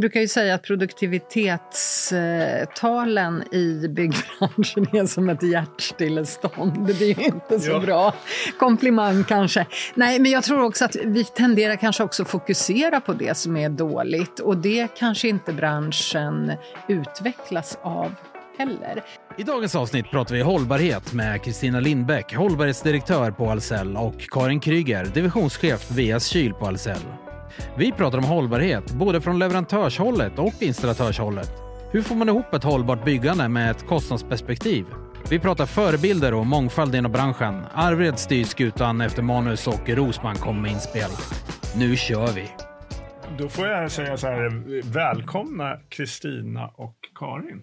Brukar ju säga att produktivitetstalen i byggbranschen är som ett hjärtstillestånd. Det är ju inte så Ja. bra komplimang kanske. Nej, men jag tror också att vi tenderar kanske också att fokusera på det som är dåligt och det kanske inte branschen utvecklas av heller. I dagens avsnitt pratar vi hållbarhet med Kristina Lindbäck, hållbarhetsdirektör på Ahlsell och Karin Kryger, divisionschef VS Kyl på Ahlsell. Vi pratar om hållbarhet, både från leverantörshållet och installatörshållet. Hur får man ihop ett hållbart byggande med ett kostnadsperspektiv? Vi pratar förebilder och mångfald inom branschen. Arvred styr skutan efter manus och Rosman kommer med inspel. Nu kör vi! Då får jag säga så här, välkomna Kristina och Karin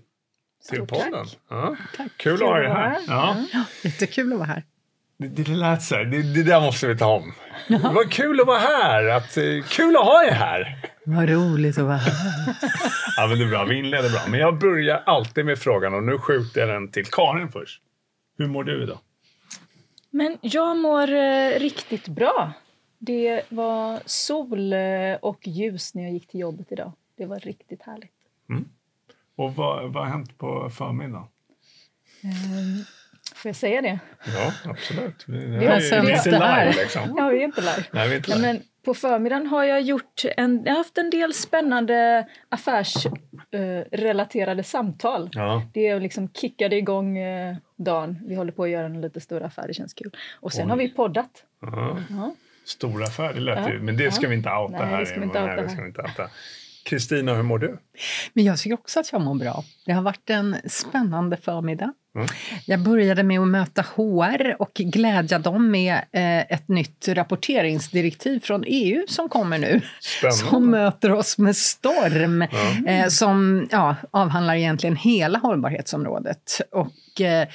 till podden. Ja. Tack. Kul att ha er här. Ja. Jättekul att vara här. Det, det lät så här, det, det där måste vi ta om. Det var kul att vara här, att, eh, kul att ha er här. Vad roligt att vara här. Ja, men det är bra, vi inleder bra. Men jag börjar alltid med frågan och nu skjuter jag den till Karin först. Hur mår du idag? Men jag mår eh, riktigt bra. Det var sol eh, och ljus när jag gick till jobbet idag. Det var riktigt härligt. Och vad, vad har hänt på förmiddagen? Ehm, får jag säga det? Ja, absolut. Vi, Vi har är sänt inte live liksom. Ja, vi är inte live. Nej, vi är inte Ja, live. men på förmiddagen har jag gjort en, jag har haft en del spännande affärsrelaterade eh, samtal. Ja. Det liksom kickade igång eh, dagen. Vi håller på att göra en lite större affär, det känns kul. Och sen Oj. har vi poddat. Ja. Ja. Stor affär, det lät Ja. ju. Men det ska Ja. vi inte outa Nej, här. det ska vi inte outa Kristina, hur mår du? Men jag tycker också att jag mår bra. Det har varit en spännande förmiddag. Mm. Jag började med att möta HR och glädja dem med eh, ett nytt rapporteringsdirektiv från EU som kommer nu. Spännande. Som möter oss med storm. Ja. Eh, som ja, avhandlar egentligen hela hållbarhetsområdet. Och eh,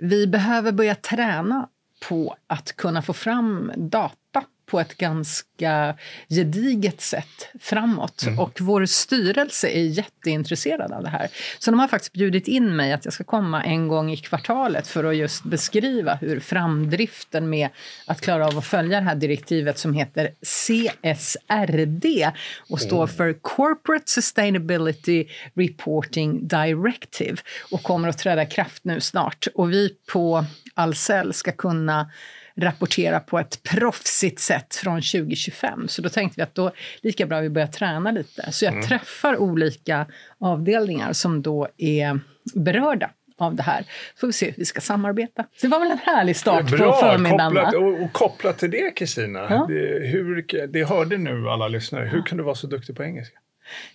vi behöver börja träna på att kunna få fram data på ett ganska gediget sätt framåt. Och vår styrelse är jätteintresserad av det här. Så de har faktiskt bjudit in mig att jag ska komma en gång i kvartalet för att just beskriva hur framdriften med att klara av att följa det här direktivet som heter CSRD och står för Corporate Sustainability Reporting Directive och kommer att träda kraft nu snart. Och vi på Ahlsell ska kunna rapportera på ett proffsigt sätt från 2025. Så då tänkte vi att då lika bra vi börjar träna lite. Så jag träffar olika avdelningar som då är berörda av det här. Så får vi se hur vi ska samarbeta. Så det var väl en härlig start på förmiddagen. kopplat, och, och kopplat till det Kristina, Ja. det, hur, det hörde nu alla lyssnare. Hur kan du vara så duktig på engelska?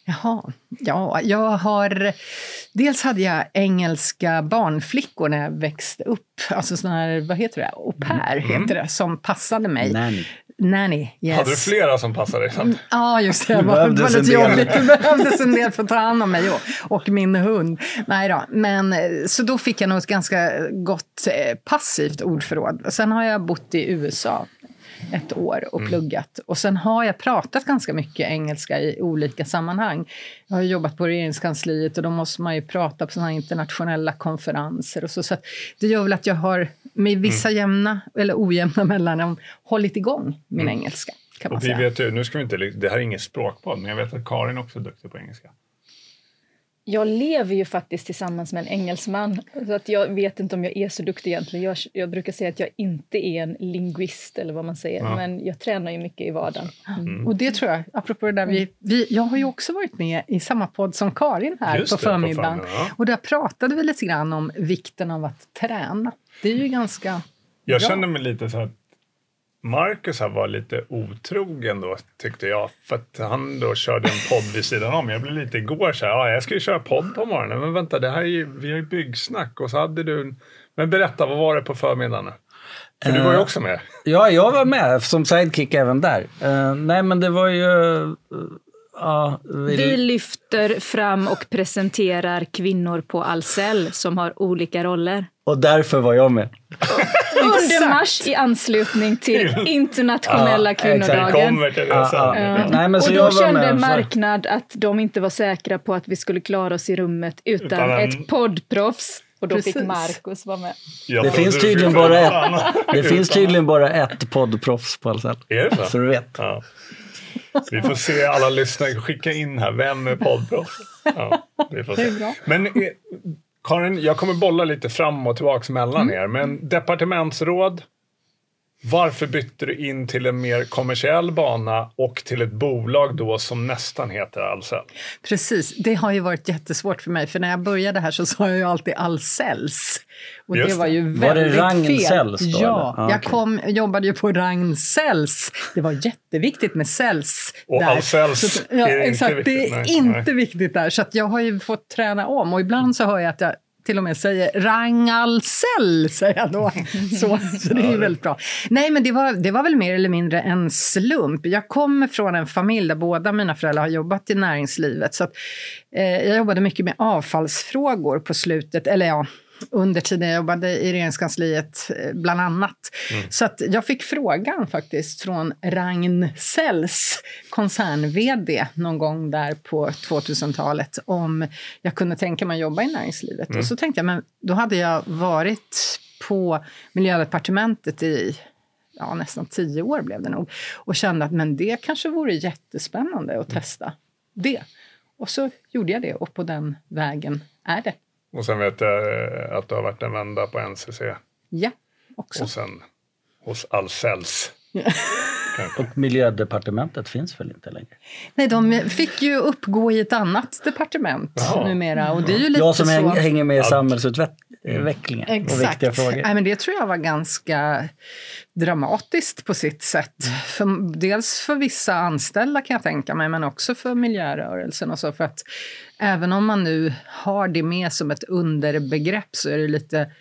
Jaha, ja, jag har... Dels hade jag engelska barnflickor när jag växte upp. Alltså såna här, vad heter det? Au pair heter det, som passade mig. Nanny. Nanny, yes. Hade du flera som passade dig? samt? Ja, just det. Det var, det var lite jobbigt. Det behövdes en del för att ta hand om mig och, och min hund. Nej då. Men, eh, så då fick jag nog ett ganska gott eh, passivt ordförråd. Sen har jag bott i USA ett år och pluggat. Och sen har jag pratat ganska mycket engelska i olika sammanhang. Jag har jobbat på regeringskansliet och då måste man ju prata på här internationella konferenser och så. Så det gör väl att jag har med vissa jämna eller ojämna mellanrum hållit igång min engelska. Kan man Och vi säga. vet ju, nu ska vi inte, det här är ingen språkpodd, men jag vet att Karin också är duktig på engelska. Jag lever ju faktiskt tillsammans med en engelsman. Så att jag vet inte om jag är så duktig egentligen. Jag, jag brukar säga att jag inte är en linguist eller vad man säger. Ja. Men jag tränar ju mycket i vardagen. Mm. Och det tror jag, apropå det där, vi, vi, jag har ju också varit med i samma podd som Karin här Just på det, på förmiddagen. förmiddagen, ja. Och där pratade vi lite grann om vikten av att träna. Det är ju ganska Jag bra. kände mig lite så att Marcus här var lite otrogen då, tyckte jag. För att han då körde en podd vid sidan om. Jag blev lite igår så här, ja, jag ska ju köra podd på morgonen. Men vänta, det här är ju, vi har ju byggsnack. Och så hade du en... Men berätta, vad var det på förmiddagen? För du var ju Eh, också med. Ja, jag var med som sidekick även där. Eh, nej, men det var ju... eh, ja, vi, Vi lyfter fram och presenterar kvinnor på Ahlsell som har olika roller. Och därför var jag med. Under mars i anslutning till internationella Ja, Vi kvinnodagen. det Ja, ja. Ja. Nej, men så och jag då var kände med, så- marknad att de inte var säkra på att vi skulle klara oss i rummet utan, Utan en- ett poddproffs. Och då fick Precis. Markus vara med. Det finns tydligen bara ett, det finns tydligen bara ett poddproffs på Ahlsell. Så? Så du vet. Ja. Vi får se alla lyssnare skicka in här. Vem är poddproffs? Ja, vi får se. Det är bra. Men eh, Karin, jag kommer bolla lite fram och tillbaka mellan Mm. er. Men departementsråd. Varför bytte du in till en mer kommersiell bana och till ett bolag då som nästan heter Ahlsell? Precis, det har ju varit jättesvårt för mig, för när jag började här så sa jag ju alltid Ahlsells. Och Just det var det. ju Var det väldigt Ragn-Sells fel. då, Ja? Ah, jag kom, jobbade ju på Ragn-Sells. Det var jätteviktigt med cells. Och där. Ahlsells Så- ja, är inte exakt, viktigt. Det är Nej, inte nej. viktigt där. Så att jag har ju fått träna om. Och ibland så hör jag att jag till och med säger Rangalsell, säger jag då. Så, så det är ju väldigt bra. Nej, men det var, det var väl mer eller mindre en slump. Jag kommer från en familj där båda mina föräldrar har jobbat i näringslivet. Så att, eh, jag jobbade mycket med avfallsfrågor på slutet, eller ja, under tiden jag jobbade i regeringskansliet, eh, bland annat. Så att jag fick frågan faktiskt från Ragn Sells, koncern-vd, någon gång där på 2000-talet om jag kunde tänka mig att jobba i näringslivet. Och så tänkte jag, men då hade jag varit på miljödepartementet i ja, nästan tio år blev det nog. Och kände att men det kanske vore jättespännande att testa det. Och så gjorde jag det och på den vägen är det. Och sen vet jag eh, att du har varit en vända på NCC Ja, också. och sen hos Ahlsells. Och miljödepartementet finns väl inte längre? Nej, de fick ju uppgå i ett annat departement Jaha. numera. Och det är ju lite Jag som så... häng, hänger med i samhällsutvecklingen och Exakt. viktiga frågor. Nej, men det tror jag var ganska dramatiskt på sitt sätt. För, dels för vissa anställda kan jag tänka mig, men också för miljörörelsen och så. För att även om man nu har det med som ett underbegrepp så är det lite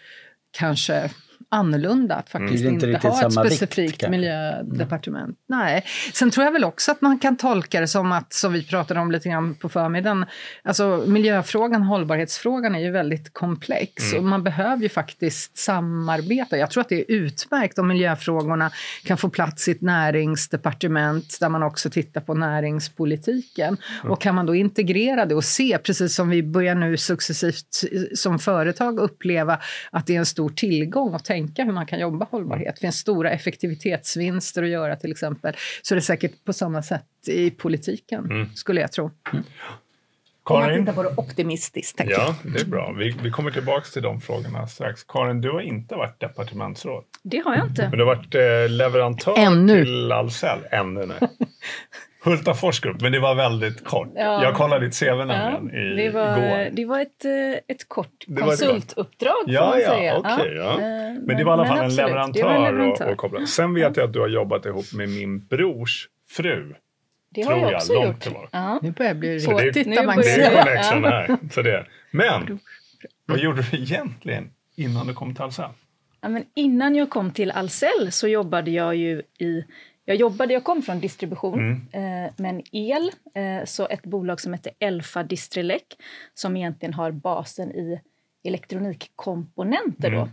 kanske annorlunda att faktiskt Det är inte inte, ha ett vikt, specifikt kanske. miljödepartement. Nej. Sen tror jag väl också att man kan tolka det som att, som vi pratade om lite grann på förmiddagen, alltså miljöfrågan, hållbarhetsfrågan är ju väldigt komplex och man behöver ju faktiskt samarbeta. Jag tror att det är utmärkt om miljöfrågorna kan få plats i ett näringsdepartement där man också tittar på näringspolitiken. Och kan man då integrera det och se, precis som vi börjar nu successivt som företag uppleva att det är en stor tillgång att tänka hur man kan jobba hållbarhet. Det finns stora effektivitetsvinster att göra till exempel. Så det är säkert på samma sätt i politiken, skulle jag tro. Om man Karin? tittar på det optimistiskt. Ja, det är bra. Vi, vi kommer tillbaka till de frågorna strax. Karin, du har inte varit departementsråd. Det har jag inte. Men du har varit eh, leverantör Ännu. till Ahlsell. Ännu nu. Hultafors grupp, men det var väldigt kort. Ja. Jag kollade ditt CV Ja, nämligen i, det, var, igår. det var ett, eh, ett kort Det konsultuppdrag, får Ja, man ja, säga. okej. ja. eh, Men det var i alla fall en absolut, det leverantör, en Och, leverantör. och koppla. Sen vet jag att du har jobbat ihop med min brors fru. Det har jag jag, också långt gjort. Ja. Nu börjar det bli Så det- riktigt nu börjar Det är Ja. connection här. Så det. Men, vad gjorde du egentligen innan du kom till Ahlsell? Ja, men innan jag kom till Ahlsell så jobbade jag ju i... Jag, jobbade, jag kom från distribution, Mm. eh, men el, eh, så ett bolag som heter Elfa Distrilec som egentligen har basen i elektronikkomponenter. Mm. Då.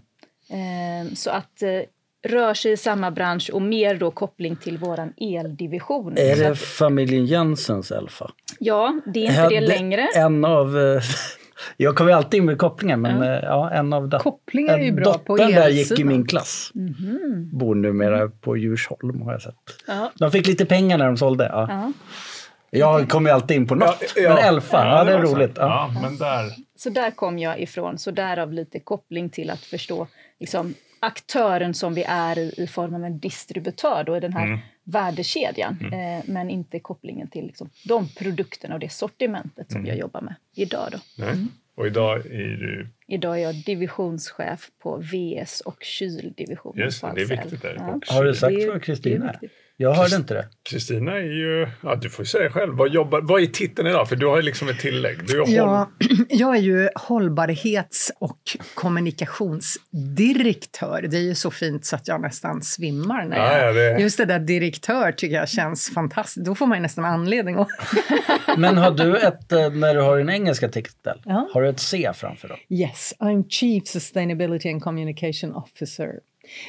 Eh, så att eh, rör sig i samma bransch och mer då koppling till våran eldivision. Är det familjen Jensens Elfa? ja, det är inte Hade det längre. En av... eh, Jag kommer alltid in med kopplingar, men ja. ja, en av dat- Kopplingar är ju bra på dottern där gick i min klass. Bor numera på Djursholm har jag sett. Ja. De fick lite pengar när de sålde. Ja. Ja. Jag kommer ju alltid in på något. men Elfa, ja, det är var så. roligt. Ja. Ja, men där. Så där kom jag ifrån, så därav lite koppling till att förstå liksom, aktören som vi är i, i form av en distributör då, i den här Mm. Värdekedjan. Eh, men inte kopplingen till liksom, de produkterna och det sortimentet som Mm. jag jobbar med idag. Då. Nej. Och idag är du... Idag är jag divisionschef på VS och kyldivisionen Just det, det är viktigt där. Ja. Har du sagt Det är- vad det är Kristina. Jag hörde inte det. Kristina är ju... Ja, du får säga själv. Vad, jobbar, vad är titeln idag? För du har ju liksom ett tillägg. Du är håll... Ja, jag är ju hållbarhets och kommunikationsdirektör. Det är ju så fint så att jag nästan svimmar. När Ja, jag, ja, det- Just det där direktör tycker jag känns fantastiskt. Då får man ju nästan anledning att... Men har du ett, eh, när du har din engelska titel, Ja. har du ett C framför dig? Yes, I'm Chief Sustainability and Communication Officer.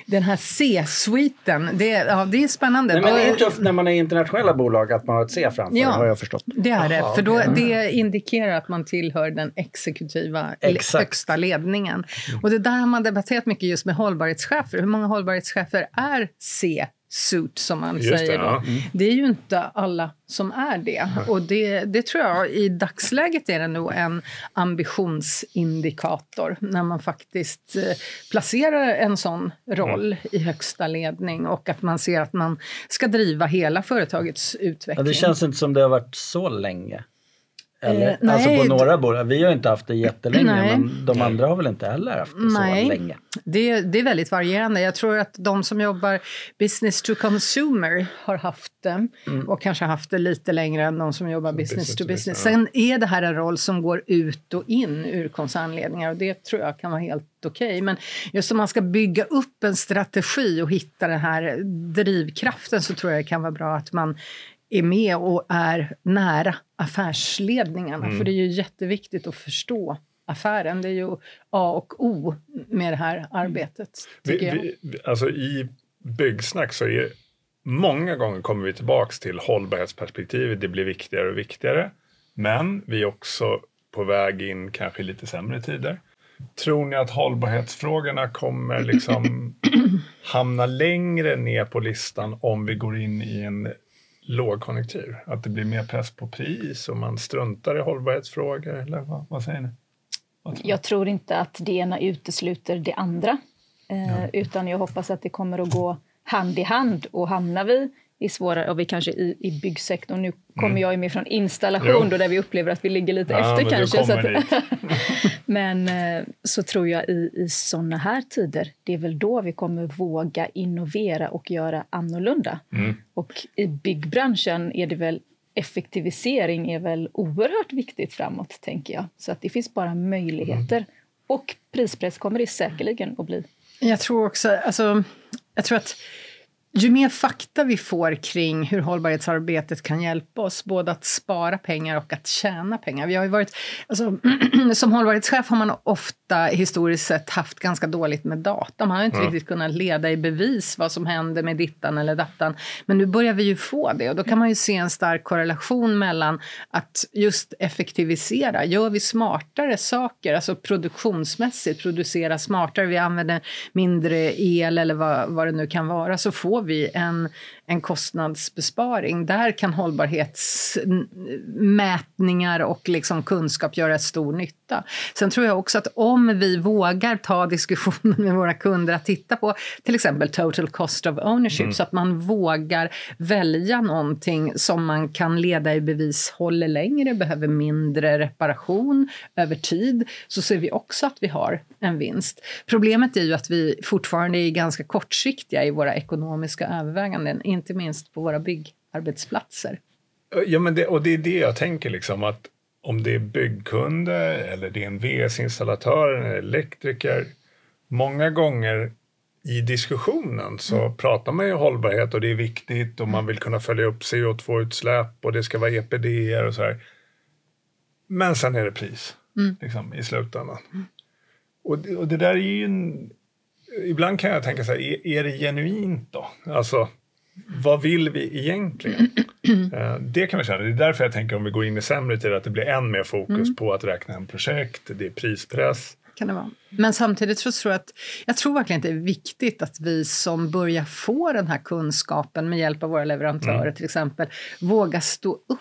Den här C-suiten, det, är- ja, det är spännande. Nej, men det är tufft när man är internationella bolag att man har ett C framför, Ja. har jag förstått. Det är det, för då, det indikerar att man tillhör den exekutiva Exakt. högsta ledningen. Och det där har man debatterat mycket just med hållbarhetschefer. Hur många hållbarhetschefer är C suit som man Just det, säger. då. ja. Det är ju inte alla som är det. Och det, det tror jag, i dagsläget är det nog en ambitionsindikator när man faktiskt eh, placerar en sån roll i högsta ledning och att man ser att man ska driva hela företagets Ja, utveckling. det känns inte som det har varit så länge. Eller? Eh, nej, alltså på några bolag. Vi har inte haft det jättelänge Nej. men de andra har väl inte heller haft det Nej. så länge. Det, det är väldigt varierande. Jag tror att de som jobbar business to consumer har haft det och kanske haft det lite längre än de som jobbar business, business to business. business, Sen är det här en roll som går ut och in ur koncernledningar och det tror jag kan vara helt okej. Men just om man ska bygga upp en strategi och hitta den här drivkraften så tror jag det kan vara bra att man är med och är nära affärsledningarna. För det är ju jätteviktigt att förstå affären. Det är ju A och O med det här arbetet. Vi, vi, vi- alltså I byggsnack så är många gånger kommer vi tillbaks till hållbarhetsperspektivet. Det blir viktigare och viktigare. Men vi är också på väg in kanske i lite sämre tider. Tror ni att hållbarhetsfrågorna kommer liksom hamna längre ner på listan om vi går in i en lågkonjunktur? Att det blir mer press på pris och man struntar i hållbarhetsfrågor? Eller vad, vad säger ni? Vad tror? Jag tror inte att det ena utesluter det andra. Eh, Utan jag hoppas att det kommer att gå hand i hand. Och hamnar vi i svårare, och vi kanske i, i byggsektorn, nu kommer jag ju med från installation Jo. då, där vi upplever att vi ligger lite Ja, efter men kanske. Så att, men eh, så tror jag i, i såna här tider, det är väl då vi kommer våga innovera och göra annorlunda. Mm. Och i byggbranschen är det väl effektivisering är väl oerhört viktigt framåt, tänker jag. Så att det finns bara möjligheter. Och prispress kommer det säkerligen att bli. Jag tror också, alltså, jag tror att ju mer fakta vi får kring hur hållbarhetsarbetet kan hjälpa oss, både att spara pengar och att tjäna pengar. Vi har varit, alltså, som hållbarhetschef har man ofta historiskt sett haft ganska dåligt med data. Man har inte riktigt kunnat leda i bevis vad som händer med dittan eller dattan. Men nu börjar vi ju få det och då kan man ju se en stark korrelation mellan att just effektivisera. Gör vi smartare saker, alltså produktionsmässigt, producera smartare, vi använder mindre el eller vad, vad det nu kan vara, så får vi en, en kostnadsbesparing. Där kan hållbarhetsmätningar och liksom kunskap göra stor nytta. Sen tror jag också att om vi vågar ta diskussionen med våra kunder att titta på till exempel total cost of ownership så att man vågar välja någonting som man kan leda i bevis håller längre, behöver mindre reparation över tid, så ser vi också att vi har en vinst. Problemet är ju att vi fortfarande är ganska kortsiktiga i våra ekonomiska överväganden, inte minst på våra byggarbetsplatser. Ja, men det, och det är det jag tänker liksom att om det är byggkunder eller det är en VS-installatör eller elektriker. Många gånger i diskussionen så pratar man ju hållbarhet och det är viktigt och man vill kunna följa upp CO2-utsläpp och det ska vara EPD och så här. Men sen är det pris liksom, i slutändan. Och, det- och det där är ju en, Ibland kan jag tänka så här, är, är det genuint då? Alltså, vad vill vi egentligen? Eh, Det kan vi känna. Det är därför jag tänker om vi går in i sämre tider att det blir än mer fokus på att räkna hem projekt, det är prispress. kan det vara. Men samtidigt så tror jag att jag tror verkligen att det är viktigt att vi som börjar få den här kunskapen med hjälp av våra leverantörer till exempel, vågar stå upp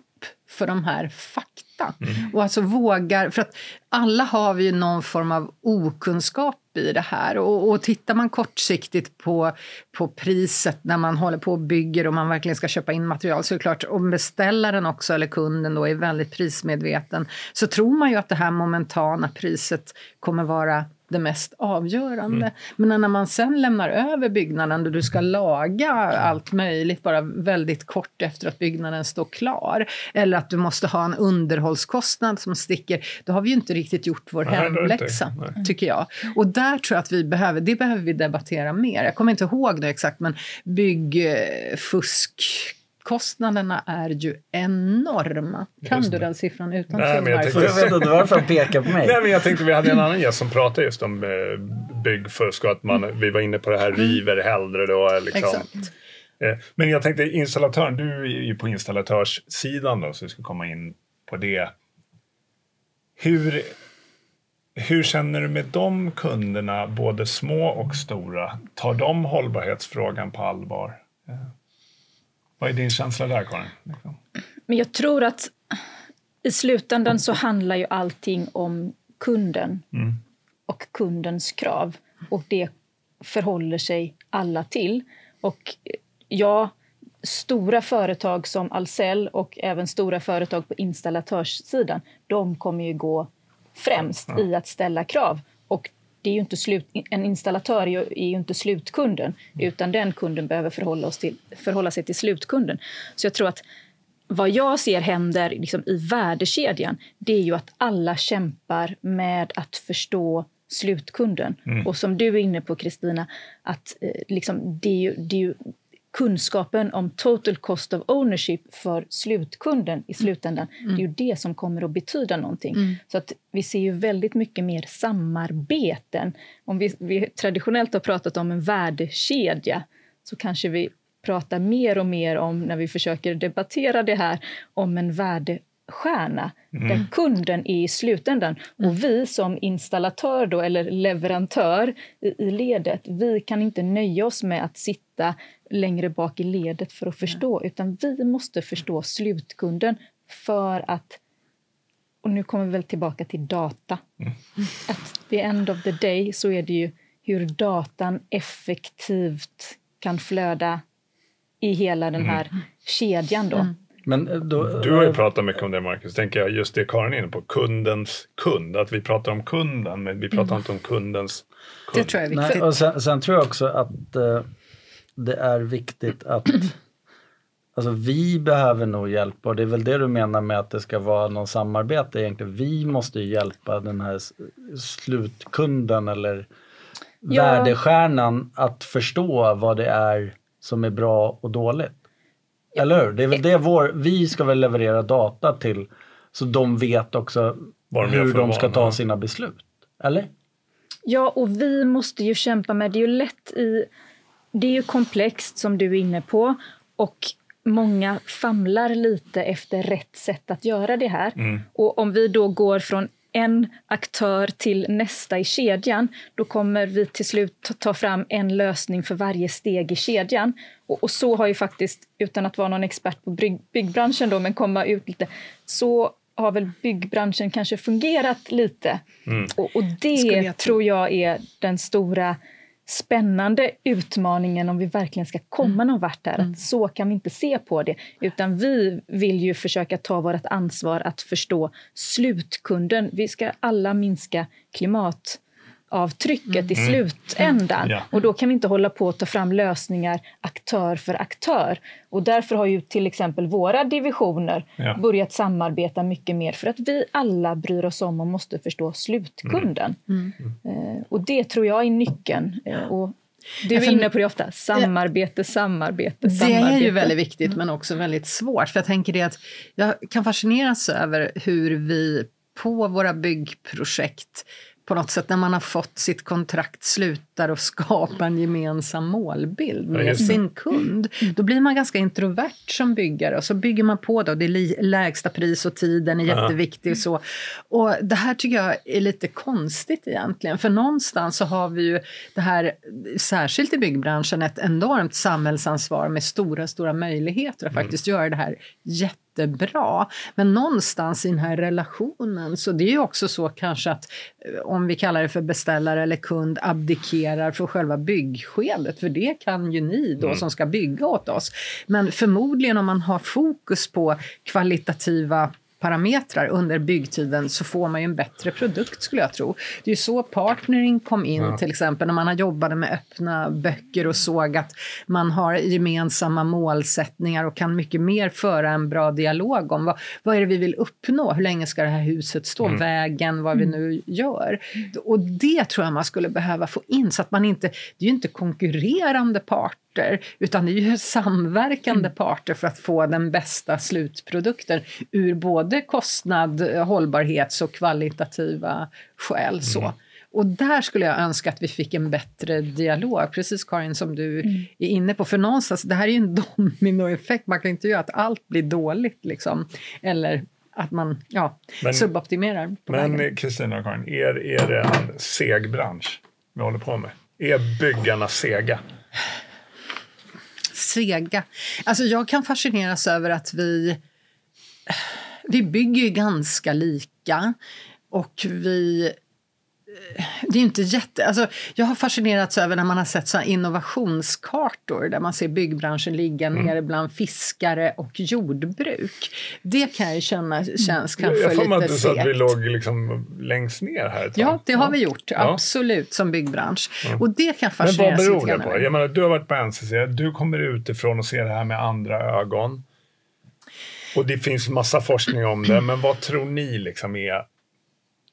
för de här fakta. Och alltså vågar, för att alla har vi ju någon form av okunskap i det här. Och, och tittar man kortsiktigt på, på priset när man håller på och bygger och man verkligen ska köpa in material så är det klart, om beställaren också eller kunden då är väldigt prismedveten så tror man ju att det här momentana priset kommer vara det mest avgörande. Men när man sen lämnar över byggnaden då du ska laga allt möjligt bara väldigt kort efter att byggnaden står klar eller att du måste ha en underhållskostnad som sticker, då har vi ju inte riktigt gjort vår Nej, det hemläxa, tycker jag. Och där tror jag att vi behöver, det behöver vi debattera mer. Jag kommer inte ihåg nu exakt, men byggfuskkostnaderna är ju enorma. Kan du den siffran utan Nej, men jag tänkte- Jag vet inte varför han pekar på mig. Nej, men jag tänkte vi hade en annan gäst som pratade just om eh, byggfusk och att man, vi var inne på det här river hellre då. Liksom. Exakt. Eh, Men jag tänkte installatören, du är ju på installatörssidan då, så vi ska komma in på det. Hur, hur känner du med de kunderna, både små och stora? Tar de hållbarhetsfrågan på allvar? Vad är din känsla där, Karin? Men jag tror att i slutändan så handlar ju allting om kunden Mm. och kundens krav. Och det förhåller sig alla till. Och ja, stora företag som Ahlsell och även stora företag på installatörssidan, de kommer ju gå främst i att ställa krav. Och det är ju inte slut, en installatör är ju, inte slutkunden, utan den kunden behöver förhålla, oss till, förhålla sig till slutkunden. Så jag tror att vad jag ser händer liksom i värdekedjan, det är ju att alla kämpar med att förstå slutkunden. Och som du är inne på, Kristina, att eh, liksom, det, är ju, det är ju kunskapen om total cost of ownership för slutkunden i slutändan, det är ju det som kommer att betyda någonting. Så att vi ser ju väldigt mycket mer samarbeten. Om vi, vi traditionellt har pratat om en värdekedja så kanske vi pratar mer och mer om, när vi försöker debattera det här, om en värdestjärna där kunden är i slutändan. Och vi som installatör då, eller leverantör i, i ledet, vi kan inte nöja oss med att sitta längre bak i ledet för att förstå, utan vi måste förstå slutkunden för att och nu kommer vi väl tillbaka till data. Att the end of the day så är det ju hur datan effektivt kan flöda i hela den här kedjan då. Men eh, då, Du har ju pratat mycket om det, Marcus. Tänker jag, just det Karin är inne på, kundens kund. Att vi pratar om kunden, men vi pratar inte om kundens kund. Det tror jag är viktigt. Nej, och sen, sen tror jag också att eh, det är viktigt att Alltså vi behöver nog hjälpa och det är väl det du menar med att det ska vara någon samarbete egentligen. Vi måste ju hjälpa den här slutkunden eller Ja. värdestjärnan att förstå vad det är som är bra och dåligt. Eller hur? Det är väl det vår, vi ska väl leverera data till så de vet också de hur de ska ta ja. sina beslut. Eller? Ja, och vi måste ju kämpa med... Det är ju lätt i... Det är ju komplext, som du är inne på. Och många famlar lite efter rätt sätt att göra det här. Och om vi då går från en aktör till nästa i kedjan, då kommer vi till slut ta- ta fram en lösning för varje steg i kedjan. Och, och så har ju faktiskt, utan att vara någon expert på bygg, byggbranschen då, men komma ut lite, så har väl byggbranschen kanske fungerat lite. Och, och Skulle det jag tro. tror jag är den stora spännande utmaningen om vi verkligen ska komma någon vart här. Att så kan vi inte se på det. Utan vi vill ju försöka ta vårt ansvar att förstå slutkunden. Vi ska alla minska klimatavtrycket i slutändan. Ja. Och då kan vi inte hålla på att ta fram lösningar aktör för aktör. Och därför har ju till exempel våra divisioner Ja. börjat samarbeta mycket mer för att vi alla bryr oss om och måste förstå slutkunden. Eh, och det tror jag är nyckeln. Eh, och du är inne på det ofta. Samarbete, samarbete, Det samarbete. är ju väldigt viktigt men också väldigt svårt. För jag tänker det att jag kan fascineras över hur vi på våra byggprojekt på något sätt när man har fått sitt kontrakt slutar och skapa en gemensam målbild Ja, med det. sin kund. Då blir man ganska introvert som byggare och så bygger man på och det är lägsta pris och tiden är Ja. jätteviktig och så. Och det här tycker jag är lite konstigt egentligen för någonstans så har vi ju det här, särskilt i byggbranschen, ett enormt samhällsansvar med stora, stora möjligheter att faktiskt göra det här jättebra. Men någonstans i den här relationen, så det är ju också så kanske att eh, om vi kallar det för beställare eller kund abdikerar för själva byggskedet, för det kan ju ni då som ska bygga åt oss. Men förmodligen om man har fokus på kvalitativa parametrar under byggtiden så får man ju en bättre produkt skulle jag tro. Det är ju så partnering kom in till exempel när man har jobbat med öppna böcker och såg att man har gemensamma målsättningar och kan mycket mer föra en bra dialog om vad, vad är det vi vill uppnå, hur länge ska det här huset stå, vägen, vad vi nu gör. Och det tror jag man skulle behöva få in så att man inte, det är ju inte konkurrerande parter utan det är ju samverkande parter för att få den bästa slutprodukten ur både kostnad, hållbarhets och kvalitativa skäl. Så. Och där skulle jag önska att vi fick en bättre dialog, precis Karin som du är inne på. För någonstans, det här är ju en dominoeffekt, man kan inte göra att allt blir dåligt liksom. Eller att man ja, Men- suboptimerar. Men Kristina och Karin, är, är det en seg bransch vi håller på med? Är byggarna sega? sega. Alltså jag kan fascineras över att vi, vi bygger ganska lika och vi det är inte jätte... Alltså, jag har fascinerats över när man har sett så innovationskartor där man ser byggbranschen ligga mm. nere bland fiskare och jordbruk. Det kan jag känna mm. känns kanske jag, jag lite segt. att vi låg liksom längst ner här Ja, det har ja. vi gjort. Absolut, som byggbransch. Ja. Och det kan fascineras Men vad beror det på? Jag menar, du har varit på NCC, du kommer utifrån och ser det här med andra ögon. Och det finns massa forskning om det, men vad tror ni liksom är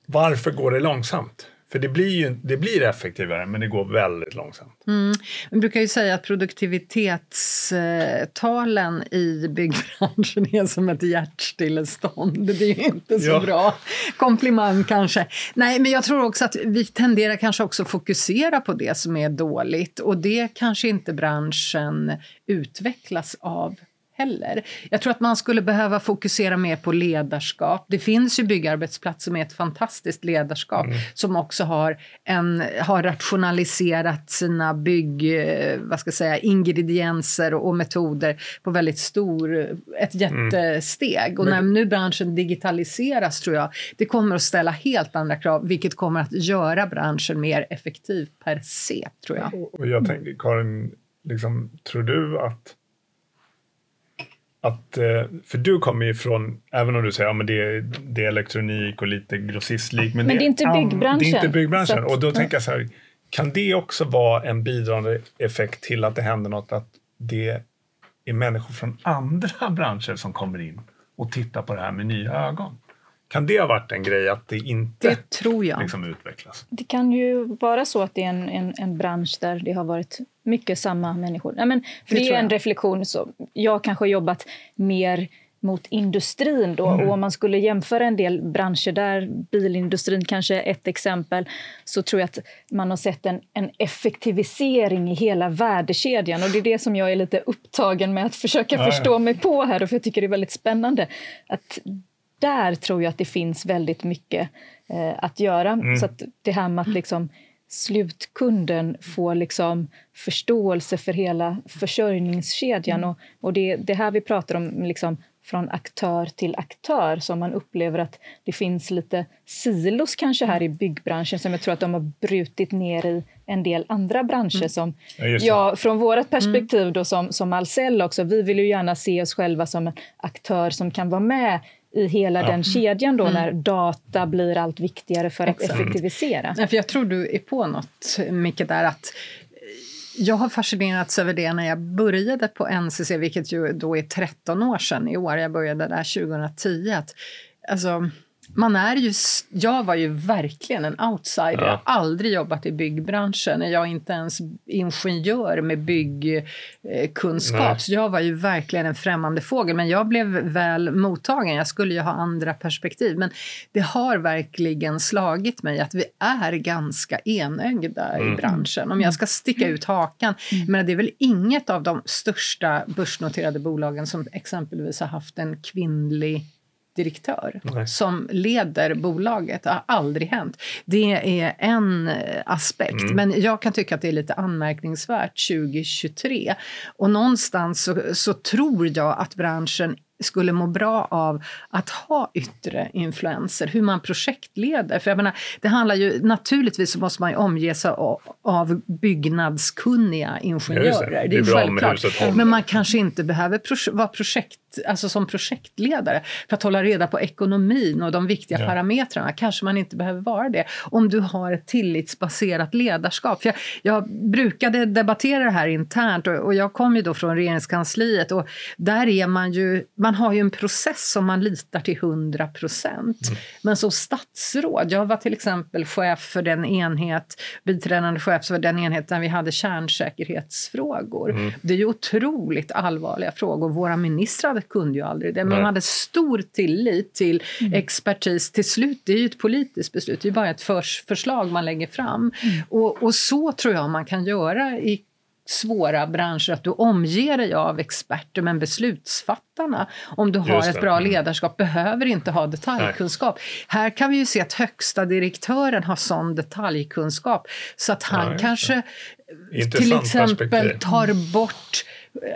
varför går det långsamt? För det blir, ju, det blir effektivare, men det går väldigt långsamt. Mm. Man brukar ju säga att produktivitetstalen i byggbranschen är som ett hjärtstillestånd. Det är ju inte så ja. bra komplimang kanske. Nej, men jag tror också att vi tenderar kanske också fokusera på det som är dåligt och det kanske inte branschen utvecklas av heller. Jag tror att man skulle behöva fokusera mer på ledarskap. Det finns ju byggarbetsplatser med ett fantastiskt ledarskap mm. som också har, en, har rationaliserat sina bygg, eh, vad ska jag säga, ingredienser och metoder på väldigt stor, ett mm. jättesteg. Mm. Och när nu branschen digitaliseras tror jag, det kommer att ställa helt andra krav, vilket kommer att göra branschen mer effektiv per se, tror jag. Och jag tänker, Karin, liksom, tror du att att, eh, för du kommer ju från, även om du säger att ja, det, är, det är elektronik och lite grossistlik. Men, men det, är inte byggbranschen. Det är inte byggbranschen. Att, och då tänker jag så här, kan det också vara en bidragande effekt till att det händer något? Att det är människor från andra branscher som kommer in och tittar på det här med nya ögon? Kan det ha varit en grej att det inte det tror jag. Liksom utvecklas? Det kan ju vara så att det är en, en, en bransch där det har varit mycket samma människor. Ja, men, för det, det är en reflektion. Så jag kanske har jobbat mer mot industrin. Då. Mm. Och om man skulle jämföra en del branscher där, bilindustrin kanske är ett exempel, så tror jag att man har sett en, en effektivisering i hela värdekedjan. Och det är det som jag är lite upptagen med att försöka ja, förstå ja. mig på här, för jag tycker det är väldigt spännande. Att där tror jag att det finns väldigt mycket eh, att göra. Mm. Så att det här med att liksom slutkunden får liksom förståelse för hela försörjningskedjan. Mm. Och, och det, det här vi pratar om liksom från aktör till aktör som man upplever att det finns lite silos kanske här i byggbranschen som jag tror att de har brutit ner i en del andra branscher. Mm. Som, ja, ja, från vårt perspektiv då som, som Ahlsell också, vi vill ju gärna se oss själva som en aktör som kan vara med i hela ja. den kedjan då mm. när data blir allt viktigare för att Exakt. effektivisera. Ja, för jag tror du är på något, Micke, där att jag har fascinerats över det när jag började på NCC, vilket ju då är 13 år sedan i år. Jag började där 2010. Att, alltså, man är ju, jag var ju verkligen en outsider. Ja. Jag har aldrig jobbat i byggbranschen. Jag är inte ens ingenjör med byggkunskap. Så jag var ju verkligen en främmande fågel. Men jag blev väl mottagen. Jag skulle ju ha andra perspektiv. Men det har verkligen slagit mig att vi är ganska enögda mm. i branschen. Om jag ska sticka ut hakan. Mm. Men det är väl inget av de största börsnoterade bolagen som exempelvis har haft en kvinnlig direktör Nej. som leder bolaget. Det har aldrig hänt. Det är en eh, aspekt. Mm. Men jag kan tycka att det är lite anmärkningsvärt 2023. Och någonstans så, så tror jag att branschen skulle må bra av att ha yttre influenser, hur man projektleder. För jag menar, det handlar ju, naturligtvis måste man ju omge sig av, byggnadskunniga ingenjörer. Det, det, är, självklart. Men man kanske inte behöver pro vara projekt, alltså som projektledare för att hålla reda på ekonomin och de viktiga ja. parametrarna. Kanske man inte behöver vara det om du har ett tillitsbaserat ledarskap. För jag, jag brukade debattera det här internt och, och jag kom ju då från regeringskansliet och där är man ju man har ju en process som man litar till 100 procent. Mm. Men som statsråd, jag var till exempel chef för den enhet, biträdande chef för den enhet där vi hade kärnsäkerhetsfrågor. Mm. Det är ju otroligt allvarliga frågor. Våra ministrar kunde ju aldrig det, men man hade stor tillit till mm. expertis. Till slut, det är ju ett politiskt beslut, det är bara ett förs förslag man lägger fram. Mm. Och, och så tror jag man kan göra i svåra branscher att du omger dig av experter men beslutsfattarna, om du har ett bra mm. ledarskap, behöver inte ha detaljkunskap. Nej. Här kan vi ju se att högsta direktören har sån detaljkunskap så att han ja, kanske till exempel tar bort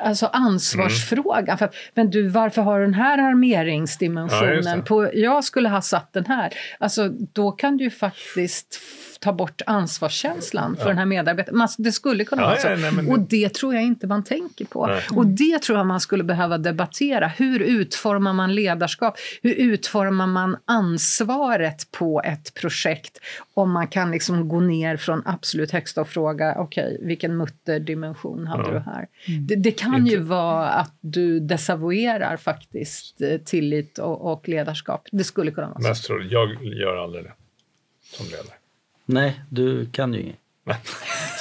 alltså ansvarsfrågan. För, men du, varför har du den här Ja, armeringsdimensionen? det. på, jag skulle ha satt den här. Alltså, då kan du ju faktiskt ta bort ansvarskänslan för den här medarbetaren. Man, det skulle kunna Ja, vara så. ja, nej, men- Och det tror jag inte man tänker på. Nej. Och det tror jag man skulle behöva debattera. Hur utformar man ledarskap? Hur utformar man ansvaret på ett projekt? Om man kan liksom gå ner från absolut högsta och fråga, okej, vilken mutterdimension hade Ja. du här? Det, det kan ju vara att du desavouerar faktiskt eh, tillit och, och ledarskap. Det skulle kunna vara så. Jag gör aldrig det som ledare. Nej, du kan ju inget.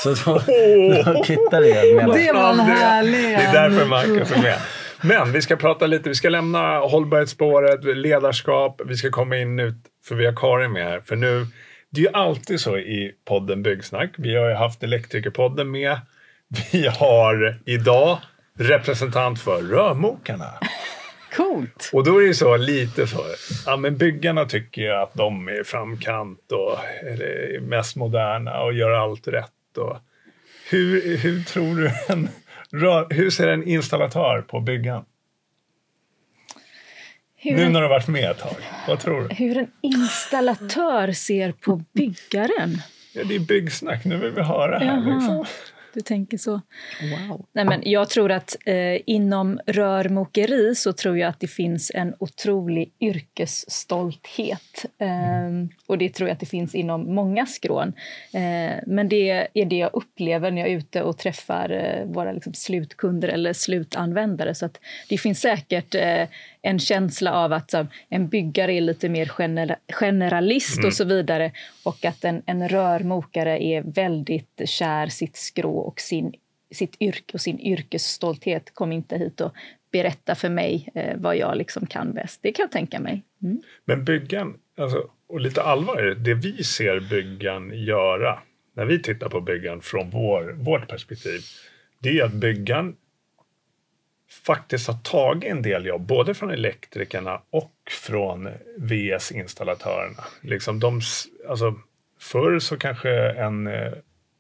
Så då, då kvittar det. Med Det var en härlig... Det är därför Marcus är med. Men vi ska prata lite, vi ska lämna hållbarhetsspåret, ledarskap, vi ska komma in nu, för vi har Karin med här. För nu, det är ju alltid så i podden Byggsnack. Vi har ju haft Elektrikerpodden med. Vi har idag representant för rörmokarna. Coolt! Och då är det ju så lite så, ja men byggarna tycker ju att de är framkant och är mest moderna och gör allt rätt. Och hur, hur tror du en, hur ser en installatör på byggan? Hur Nu när du har varit med ett tag, vad tror du? hur en installatör ser på byggaren. Ja, det är byggsnack, nu vill vi höra här. Liksom. Du tänker så. Wow. Nej, men jag tror att eh, inom rörmokeri så tror jag att det finns en otrolig yrkesstolthet. Eh, och det tror jag att det finns inom många skrån. Eh, men det är det jag upplever när jag är ute och träffar eh, våra liksom, slutkunder eller slutanvändare. Så att det finns säkert eh, en känsla av att så, en byggare är lite mer genera generalist och så vidare och att en, en rörmokare är väldigt kär sitt skrå och sin, sitt yrke och sin yrkesstolthet. Kom inte hit och berätta för mig eh, vad jag liksom kan bäst. Det kan jag tänka mig. Mm. Men byggan, alltså, och lite allvar i det, det vi ser byggan göra när vi tittar på byggan från vår, vårt perspektiv, det är att byggan faktiskt har tagit en del jobb, både från elektrikerna och från VS-installatörerna. Liksom de, alltså, förr så kanske en eh,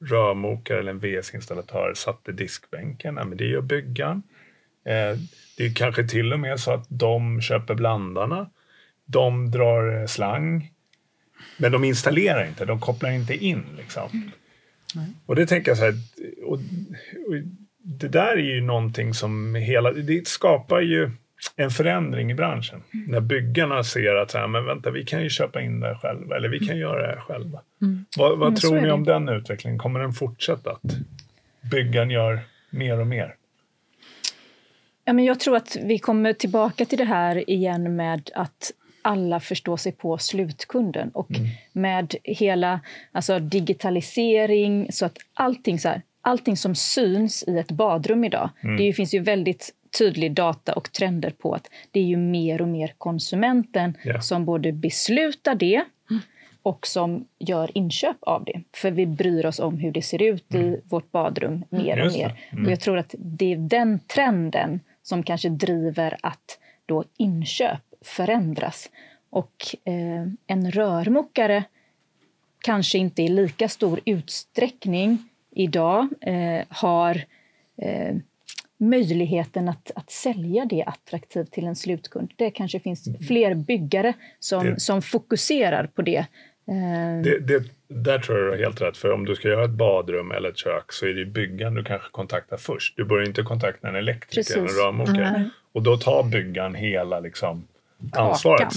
rörmokare eller en VS-installatör satte diskbänken, Ja, men det gör byggan. Eh, det är kanske till och med så att de köper blandarna. De drar eh, slang. Men de installerar inte, de kopplar inte in. Liksom. Och det tänker jag så här, och, och det där är ju någonting som hela, det skapar ju en förändring i branschen. När byggarna ser att så här, men vänta, vi kan ju köpa in det här själva, eller vi kan göra det här själva. Vad, vad Mm, tror ni det. om den utvecklingen? Kommer den fortsätta? Att byggan gör mer och mer? Ja, men jag tror att vi kommer tillbaka till det här igen med att alla förstår sig på slutkunden och med hela alltså digitalisering så att allting, så här, allting som syns i ett badrum idag, det finns ju väldigt tydlig data och trender på att det är ju mer och mer konsumenten Ja. som både beslutar det och som gör inköp av det. För vi bryr oss om hur det ser ut i vårt badrum mer och Just det. mer. Och jag tror att det är den trenden som kanske driver att då inköp förändras. Och eh, en rörmokare kanske inte i lika stor utsträckning idag eh, har eh, möjligheten att, att sälja det attraktivt till en slutkund. Det kanske finns fler byggare som, Det- som fokuserar på det. Eh, Det, det, där tror jag du har helt rätt. För om du ska göra ett badrum eller ett kök så är det byggaren du kanske kontaktar först. Du börjar inte kontakta en elektriker eller en rörmokare. Och då tar byggaren hela liksom, ansvaret.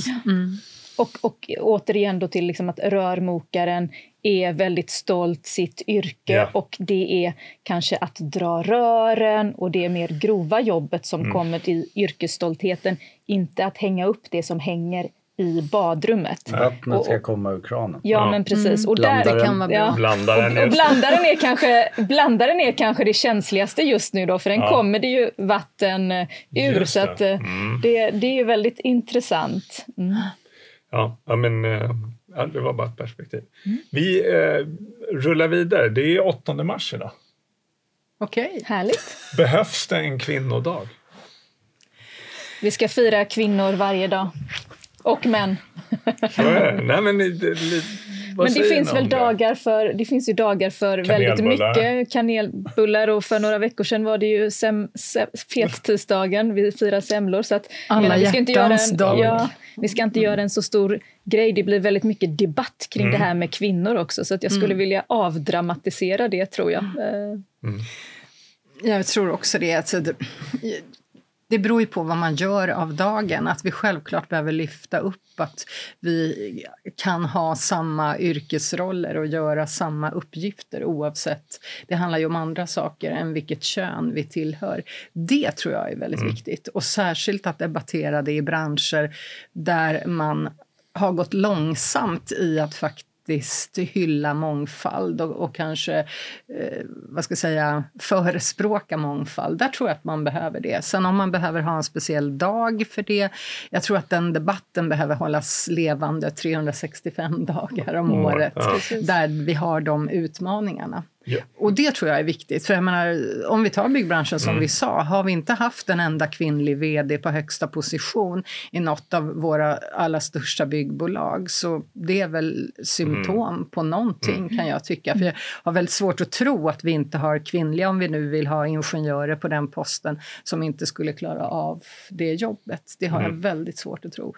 Och, och återigen då till liksom att rörmokaren är väldigt stolt sitt yrke Ja. och det är kanske att dra rören och det är mer grova jobbet som Mm. kommer till yrkesstoltheten. Inte att hänga upp det som hänger i badrummet. Vattnet ska komma ur kranen. Ja, men precis. Och Blandaren. Kan. Ja. Blandaren och, och blandaren, är kanske, blandaren är kanske det känsligaste just nu, då, för den Ja. kommer det ju vatten eh, ur. Just Så det. att, eh, det, det är ju väldigt intressant. Mm. Ja, ja, men eh, ja, det var bara ett perspektiv. Vi eh, rullar vidare. Det är 8 mars idag. Okej. Härligt. Behövs det en kvinnodag? Vi ska fira kvinnor varje dag. Och män. Nej, men Men det finns väl det? dagar för, det finns ju dagar för väldigt mycket kanelbullar och för några veckor sedan var det ju sem, se, fettisdagen, vi firar semlor. Så att, Alla menar, vi ska inte göra hjärtans en, dag. ja, Vi ska inte göra en så stor grej, det blir väldigt mycket debatt kring Mm. det här med kvinnor också. Så att jag skulle vilja avdramatisera det tror jag. Eh, Jag tror också det. Alltså, det, det beror ju på vad man gör av dagen. Att vi självklart behöver lyfta upp att vi kan ha samma yrkesroller och göra samma uppgifter oavsett. Det handlar ju om andra saker än vilket kön vi tillhör. Det tror jag är väldigt viktigt. Och särskilt att debattera det i branscher där man har gått långsamt i att faktiskt hylla mångfald och, och kanske eh, vad ska jag säga, förespråka mångfald. Där tror jag att man behöver det. Sen om man behöver ha en speciell dag för det. Jag tror att den debatten behöver hållas levande 365 dagar om Mm, året. ja. Där vi har de utmaningarna. Ja. Och det tror jag är viktigt. För jag menar, om vi tar byggbranschen som Mm. vi sa, har vi inte haft en enda kvinnlig vd på högsta position i något av våra allra största byggbolag, så det är väl symptom Mm. på någonting kan jag tycka. För jag har väldigt svårt att tro att vi inte har kvinnliga, om vi nu vill ha ingenjörer på den posten, som inte skulle klara av det jobbet. Det har jag Mm. väldigt svårt att tro.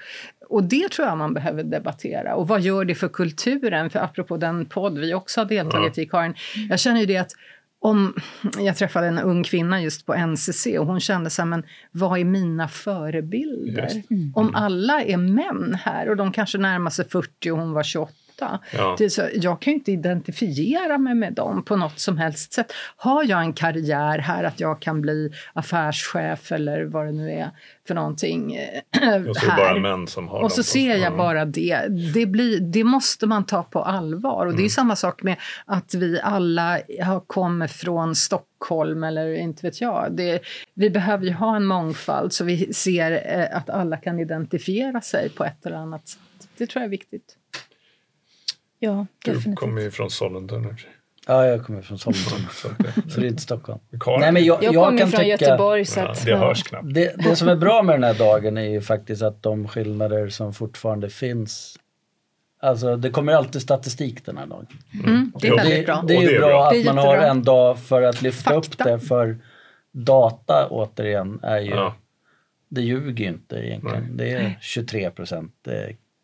Och det tror jag man behöver debattera. Och vad gör det för kulturen? För apropå den podd vi också har deltagit i, Karin, jag känner ju det att om, jag träffade en ung kvinna just på NCC och hon kände så här, men vad är mina förebilder? Just. Om alla är män här och de kanske närmar sig 40 och hon var 28. Ja. Det så, jag kan inte identifiera mig med dem på något som helst sätt. Har jag en karriär här, att jag kan bli affärschef eller vad det nu är för någonting eh, Och så är det här. bara som har Och så ser jag Ja. bara det. Det, blir, det måste man ta på allvar. Och det är Mm. samma sak med att vi alla kommer från Stockholm eller inte vet jag. Det, vi behöver ju ha en mångfald så vi ser eh, att alla kan identifiera sig på ett eller annat sätt. Det tror jag är viktigt. Ja, Du definitivt. kommer ju från Sollentuna. Ja, jag kommer från Sollentuna. Så det- det är inte Stockholm. Nej, men jag, Jag, jag kommer kan från tycka, Göteborg så ja, att... det ja. hörs knappt. Det, det som är bra med den här dagen är ju faktiskt att de skillnader som fortfarande finns Alltså det kommer alltid statistik den här dagen. Mm, det är väldigt det, bra. det är Och ju det är bra, bra. att Det är man har jättebra. en dag för att lyfta upp Fakta. det för data återigen är ju, Ja. det ljuger ju inte egentligen. Nej. Det är 23 procent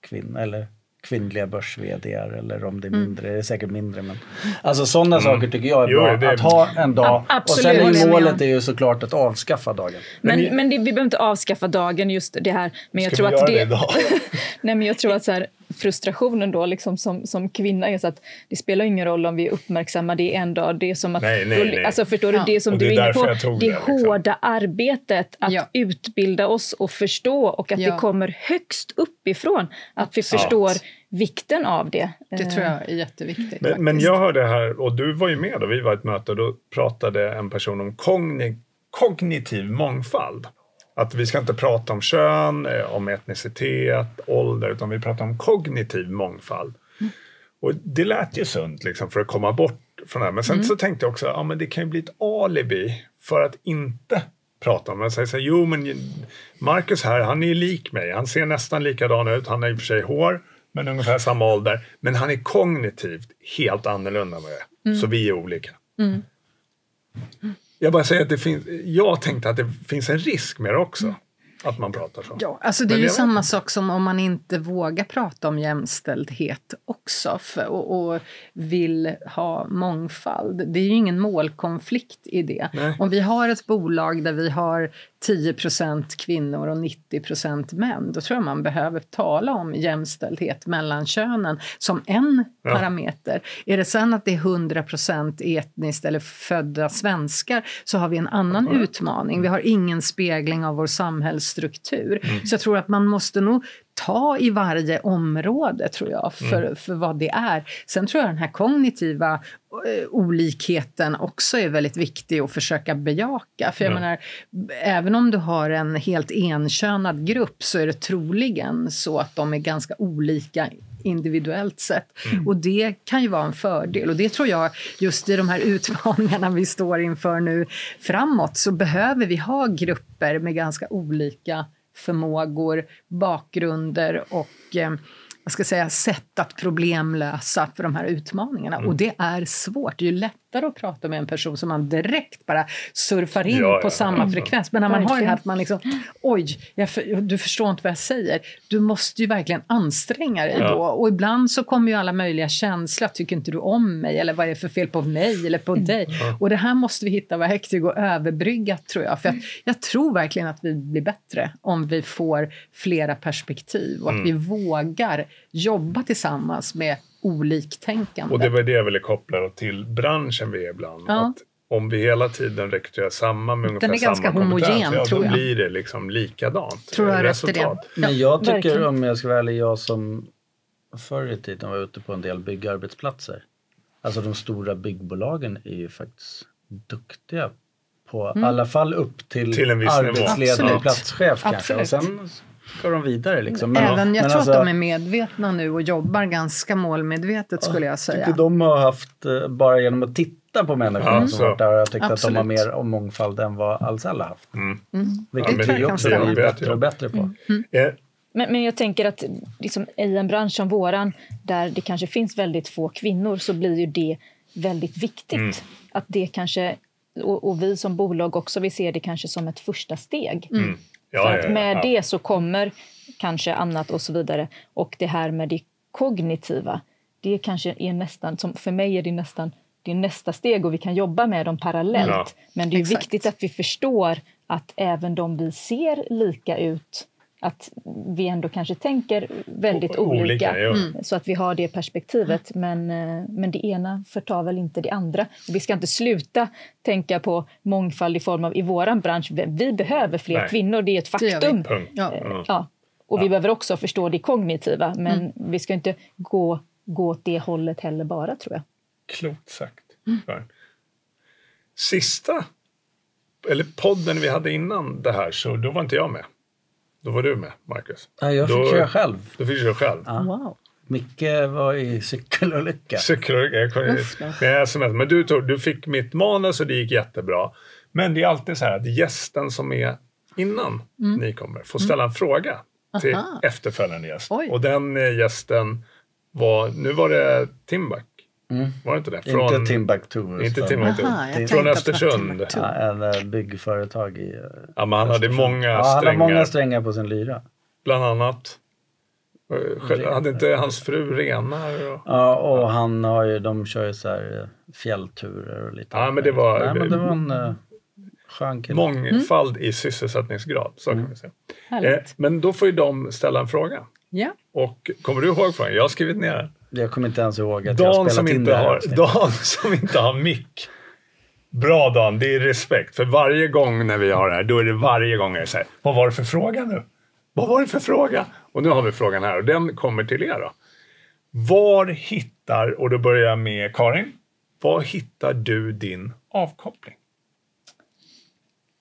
kvinn, eller kvinnliga börs eller om det är Mm. mindre, det är säkert mindre men Alltså sådana saker tycker jag är Mm. Jo, bra, det- att ha en dag A- och sen absolut. är målet är ju såklart att avskaffa dagen. Men, Men men, det, vi behöver inte avskaffa dagen, just det här. Men jag Ska tror vi att göra det, det idag? Nej, men jag tror att så här, frustrationen då liksom som, som kvinna är så att det spelar ingen roll om vi uppmärksammar det en dag. Det är som att, Nej, nej, nej. Alltså förstår du, Ja. det som Och det du är inne på, det det, liksom. hårda arbetet att Ja. utbilda oss och förstå och att Ja. det kommer högst uppifrån. Att vi förstår vikten av det. Det Eh, tror jag är jätteviktigt. Men, men jag hörde här, och du var ju med då, vi var i ett möte, då pratade en person om kogni, kognitiv mångfald. Att vi ska inte prata om kön, eh, om etnicitet, ålder, utan vi pratar om kognitiv mångfald. Och det lät ju sunt liksom, för att komma bort från det här. Men sen så tänkte jag också, ja men det kan ju bli ett alibi för att inte prata om det. Jag säger så här, jo men Marcus här, han är ju lik mig. Han ser nästan likadan ut. Han har i och för sig hår, men ungefär samma ålder. Men han är kognitivt helt annorlunda än vad jag är. Så vi är olika. Jag bara säger att det finns, jag tänkte att det finns en risk med det också. Att man pratar så. Ja, alltså det är ju samma sak som om man inte vågar prata om jämställdhet också för, och, och vill ha mångfald. Det är ju ingen målkonflikt i det. Nej. Om vi har ett bolag där vi har 10% kvinnor och 90% män, då tror jag man behöver tala om jämställdhet mellan könen som en Ja. parameter. Är det sen att det är 100% etniskt eller födda svenskar så har vi en annan utmaning. Vi har ingen spegling av vår samhällsstruktur. Så jag tror att man måste nog ta i varje område, tror jag, för, för vad det är. Sen tror jag den här kognitiva eh, olikheten också är väldigt viktig att försöka bejaka. För jag Ja. menar, även om du har en helt enkönad grupp så är det troligen så att de är ganska olika individuellt sett. Och det kan ju vara en fördel. Och det tror jag, just i de här utmaningarna vi står inför nu framåt, så behöver vi ha grupper med ganska olika förmågor, bakgrunder och eh, vad ska jag säga, sätt att problemlösa för de här utmaningarna. Mm. Och det är svårt. Det är ju lättare att prata med en person som man direkt bara surfar in Ja, på ja, samma ja. frekvens. Men när man har det Verkligen. här att man liksom, oj, jag, för- du förstår inte vad jag säger. Du måste ju verkligen anstränga dig Ja. då. Och ibland så kommer ju alla möjliga känslor. Tycker inte du om mig? Eller vad är det för fel på mig eller på dig? Och det här måste vi hitta verktyg att överbrygga tror jag. För att jag tror verkligen att vi blir bättre om vi får flera perspektiv och att vi vågar jobba tillsammans med oliktänkande. Och det var det jag ville koppla då till branschen vi är ibland. Ja. Att om vi hela tiden rekryterar samma med ungefär är samma ganska kompetens, homogen, ja, tror då jag. blir det liksom likadant. Tror jag i det. resultat. Men jag tycker, verkligen. om jag ska vara ärlig, jag som förr i tiden var ute på en del byggarbetsplatser. Alltså de stora byggbolagen är ju faktiskt duktiga på, i alla fall upp till, Till arbetsledare Absolut. och platschef kanske. Och Absolut. sen ska de vidare liksom. Även, jag men tror alltså, att de är medvetna nu och jobbar ganska målmedvetet skulle jag säga. tycker de har haft, eh, bara genom att titta på människorna Ja, som så. varit där, har jag tyckt att de Absolut. har mer om mångfald än vad Ahlsell har haft. Mm. Vilket Ja, men vi också blir Bättre och bättre på. Eh, Men, men jag tänker att liksom, i en bransch som våran, där det kanske finns väldigt få kvinnor, så blir ju det väldigt viktigt. Mm. Att det kanske, och, och vi som bolag också, vi ser det kanske som ett första steg. Mm. Ja, För ja, att ja, med ja. det så kommer kanske annat och så vidare. Och det här med det kognitiva, det kanske är nästan, som för mig är det nästan det är nästa steg och vi kan jobba med dem parallellt. Ja. Men det är Exakt. viktigt att vi förstår att även de vi ser lika ut, att vi ändå kanske tänker väldigt O- olika. olika, ja. Mm. Så att vi har det perspektivet. Men, eh, men det ena förtar väl inte det andra. Vi ska inte sluta tänka på mångfald i form av i våran bransch. Vi- behöver fler Nej. kvinnor, det är ett faktum. Ja. Ja. Ja. Och vi behöver också förstå det kognitiva, men vi ska inte gå, gå åt det hållet heller bara, tror jag. Klokt sagt. För. Sista, eller podden vi hade innan det här, så då var inte jag med. Då var du med, Marcus. Ja, jag fick Då- köra själv. Då fick du köra själv. Ja. Wow. Micke var i cykelolycka. Cykelolycka. Jag. Men jag sms. Men du, tog, du fick mitt manus och det gick jättebra. Men det är alltid så här att gästen som är innan ni kommer får ställa en fråga till Aha. efterföljande gäst. Oj. Och den eh, gästen var, nu var det Timbuk. Mm. Var det inte det? Inte Timbuktu. Inte Timbuktu. Aha, Från Östersund. Ja, en eh, byggföretag i... eh, Ja, men han hade många Ja, han har strängar. många strängar på sin lyra. Bland annat. Eh, själv- Hade inte hans fru renar? Och... Ja, och han har ju, de kör ju så här fjällturer och lite Ja, men det var-. Nej, men det var en uh, skön kille. Mångfald i sysselsättningsgrad, så kan vi säga. Eh, Härligt. men då får ju de ställa en fråga. Ja. Och kommer du ihåg frågan? Jag har skrivit ner den. Jag kommer inte ens ihåg att jag har Dan spelat som, in inte det här har, avsnittet. Dan som inte har mick. Bra Dan, det är respekt. För varje gång när vi har det här, då är det varje gång jag säger Vad var det för fråga nu? Vad var det för fråga? Och nu har vi frågan här och den kommer till er då. Var hittar, och då börjar jag med Karin. Var hittar du din avkoppling?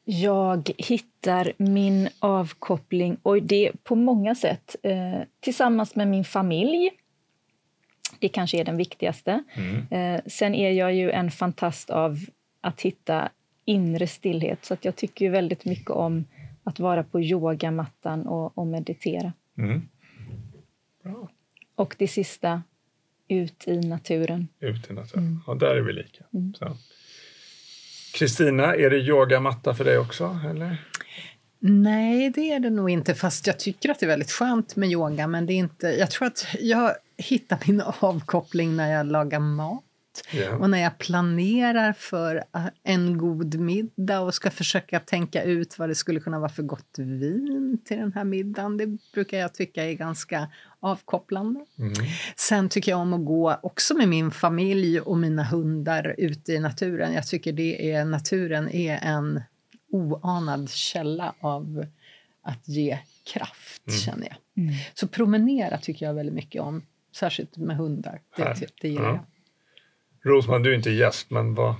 Jag hittar min avkoppling, och det på många sätt, eh, tillsammans med min familj. Det kanske är den viktigaste. Eh, sen är jag ju en fantast av att hitta inre stillhet, så att jag tycker ju väldigt mycket om att vara på yogamattan och, och meditera. Mm. Bra. Och det sista, ut i naturen. Ut i naturen. Ja, där är vi lika. Så. Kristina, är det yogamatta för dig också? Eller? Nej, det är det nog inte. Fast jag tycker att det är väldigt skönt med yoga. Men det är inte, jag tror att jag hittar min avkoppling när jag lagar mat. Ja. Och när jag planerar för äh, en god middag och ska försöka tänka ut vad det skulle kunna vara för gott vin till den här middagen. Det brukar jag tycka är ganska avkopplande. Mm. Sen tycker jag om att gå också med min familj och mina hundar ute i naturen. Jag tycker det är, naturen är en oanad källa av att ge kraft, Mm. känner jag. Så promenera tycker jag väldigt mycket om, särskilt med hundar. Det, det gillar Ja. jag. Rosman, du är inte gäst, men vad,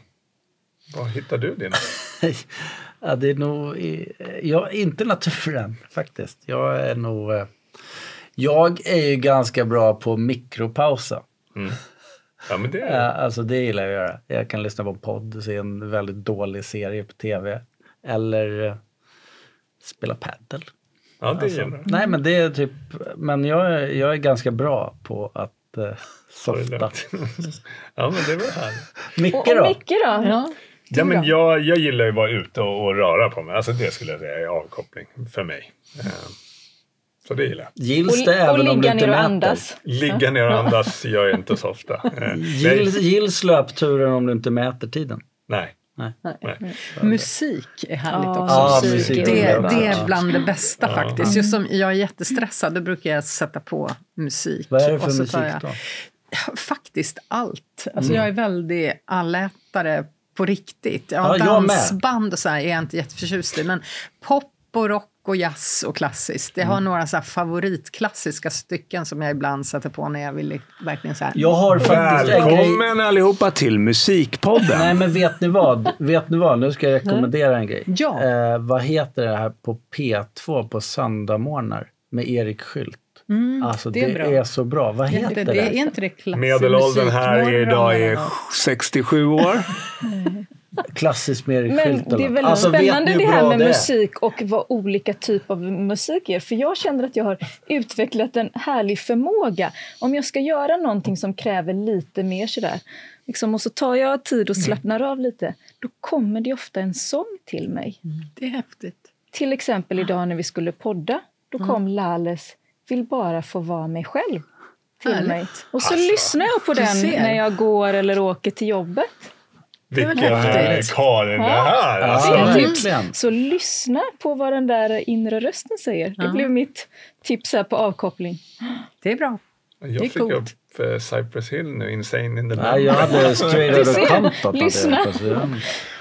vad hittar du din? ja, det är nog... i- Ja, inte naturen faktiskt. Jag är nog... eh, Jag är ju ganska bra på mikropausa. Ja, men det är alltså det gillar jag att göra. Jag kan lyssna på podd, se en väldigt dålig serie på tv. Eller eh, spela paddel. Ja, det Alltså, gäller. nej men det är typ, men jag är, jag är ganska bra på att eh, softa. ja, men det var härligt. Micke Och, och då? Micke då? Ja, Ja, men jag, jag gillar ju att vara ute och, och röra på mig. Alltså det skulle jag säga är avkoppling för mig. Eh, Så det gillar jag. Gills Och, det och även om du ligga inte ner och mäter? andas. Ligga ner och andas gör jag inte så ofta. Eh. Gills, gills löpturen om du inte mäter tiden? nej. Nej. nej. Musik är härligt också. Ja, musik det, är det är bland det bästa Ja. faktiskt. Just som jag är jättestressad, då brukar jag sätta på musik. Vad är det för musik jag- då? Faktiskt allt. Alltså Mm. Jag är väldigt allätare på riktigt. Ja, Ja, dansband och så här är jag inte jätteförtjust i. Men pop och rock och jazz och klassiskt. Jag har Mm. några så här favoritklassiska stycken som jag ibland sätter på när jag vill verkligen så här. Jag har faktiskt en grej. Välkommen allihopa till Musikpodden! Nej men vet ni vad? Vet ni vad? Nu ska jag rekommendera en grej. Ja. Eh, vad heter det här på P2 på söndagmorgnar med Erik Skylt? Mm, Alltså det det, är bra. är så bra. Vad det, heter det, det? det är inte det Medelåldern här idag är något? 67 år. Klassiskt med Erik Men Skylt. det är väldigt Alltså, spännande det här med det musik och vad olika typer av musik är. För jag känner att jag har utvecklat en härlig förmåga. Om jag ska göra någonting som kräver lite mer sådär, liksom, och så tar jag tid och slappnar av lite, då kommer det ofta en sång till mig. Det är häftigt. Till exempel idag när vi skulle podda, då kom Lales Vill bara få vara mig själv till Härligt. mig. Och så Alltså, lyssnar jag på den ser. när jag går eller åker till jobbet. Vilken eh, Karin det här! Ja, Alltså, Det tips. Så lyssna på vad den där inre rösten säger. Det Ja. blev mitt tips här på avkoppling. Det är bra. jag är fick coolt. upp eh, Cypress Hill nu, Insane in the Nej, jag hade straight out of Compton. Lyssna.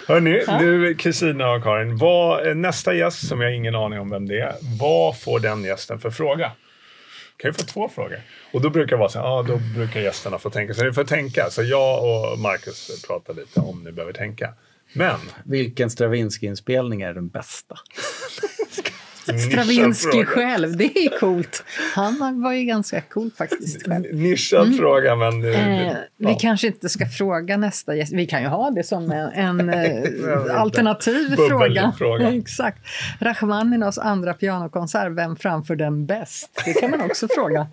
Hörni, du Kristina och Karin, vad, eh, nästa gäst som jag har ingen aning om vem det är, vad får den gästen för fråga? Kan ju få två frågor. Och då brukar det vara så här, då brukar gästerna få tänka. Så ni får tänka. Så jag och Marcus pratar lite om ni behöver tänka. Men, Vilken Stravinsky-inspelning är den bästa? Stravinsky fråga. själv, det är coolt. Han var ju ganska cool faktiskt. själv. Nischad fråga, men... eh, Eh, ja. Vi kanske inte ska fråga nästa gäst. Vi kan ju ha det som en, en eh, alternativ Bubbelfråga. fråga. Exakt. Rachmaninovs andra pianokonsert, vem framför den bäst? Det kan man också fråga.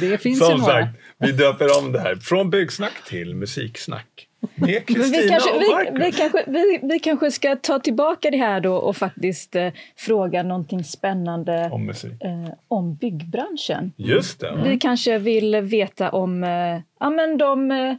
Det finns ju Som några. sagt, vi döper om det här från byggsnack till musiksnack. Med vi, kanske, vi, vi, kanske, vi, vi kanske ska ta tillbaka det här då och faktiskt eh, fråga någonting spännande Om musik. eh, om byggbranschen. Just det. Vi kanske vill veta om eh, ja, men de eh,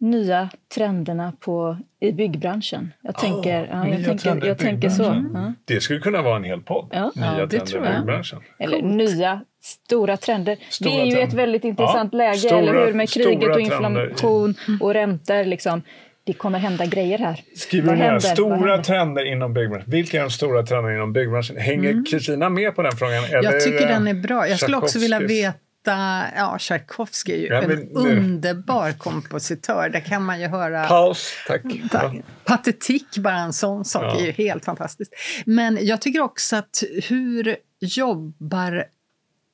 nya trenderna på, i byggbranschen. Jag tänker, ja, nya jag tänker, trender jag tänker så. Ja. Det skulle kunna vara en hel podd. Ja. Nya Ja, det trender tror i byggbranschen. Eller nya stora trender. Stora vi är ju i ett trender. väldigt intressant Ja, läge, stora- eller hur? Med kriget och inflation och räntor. Liksom. Det kommer hända grejer här. Skriver Vad du ner stora trender inom byggbranschen? Vilka är de stora trenderna inom byggbranschen? Hänger Kristina med på den frågan? Eller Jag tycker den är bra. Jag skulle också vilja Tchaikovskys? Veta... Ja, Tchaikovsky är ju Ja, en nu- underbar kompositör. Där kan man ju höra... Paus, tack. Tack. Patetik, bara en sån sak, Ja. är ju helt fantastiskt. Men jag tycker också att hur jobbar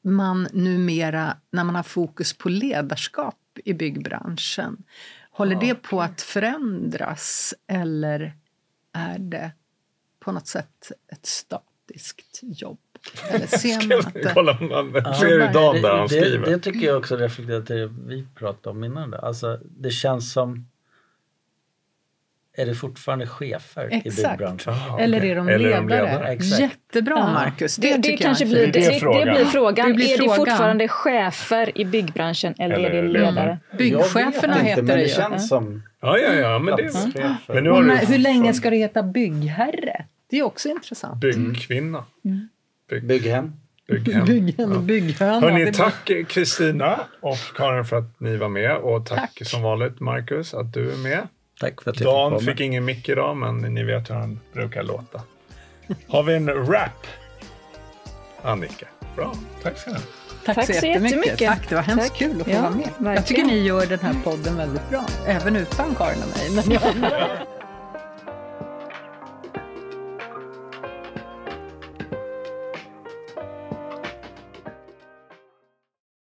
man numera när man har fokus på ledarskap i byggbranschen? Håller det på att förändras eller är det på något sätt ett statiskt jobb? Eller ser man att det... Kolla, man ser hur Dan där han det, det, skriver. det tycker jag också reflekterar till det vi pratade om innan. Det. Alltså, det känns som... Är det fortfarande chefer i Exakt. byggbranschen? Ah, Eller okej. är de Eller ledare? Exakt. Jättebra, Ja. Marcus. Det, det, tycker kanske blir, Det det, är det, frågan. blir frågan. Det blir är det frågan. fortfarande chefer i byggbranschen eller, Eller är det ledare. ledare? Byggcheferna Jag vet inte, heter men det det ju. känns som... Ja, ja, ja, men det platschefer. Men nu har när, du hur länge ska det heta byggherre? Det är också intressant. byggkvinna. Bygg, Bygghem. bygghem. Bygghöna. Hörni, är tack Kristina och Karin för att ni var med och tack, Tack. som vanligt Marcus att du är med. Tack för att jag fick Dan fick ingen mick idag men ni vet hur han brukar låta. Har vi en rap? Annika. Bra, tack ska ni ha. Tack, Tack så så jättemycket. jättemycket. Tack, det var hemskt Tack. kul att få Ja, vara med. Jag verkligen. tycker ni gör den här podden väldigt bra, även utan Karin och mig. Men jag,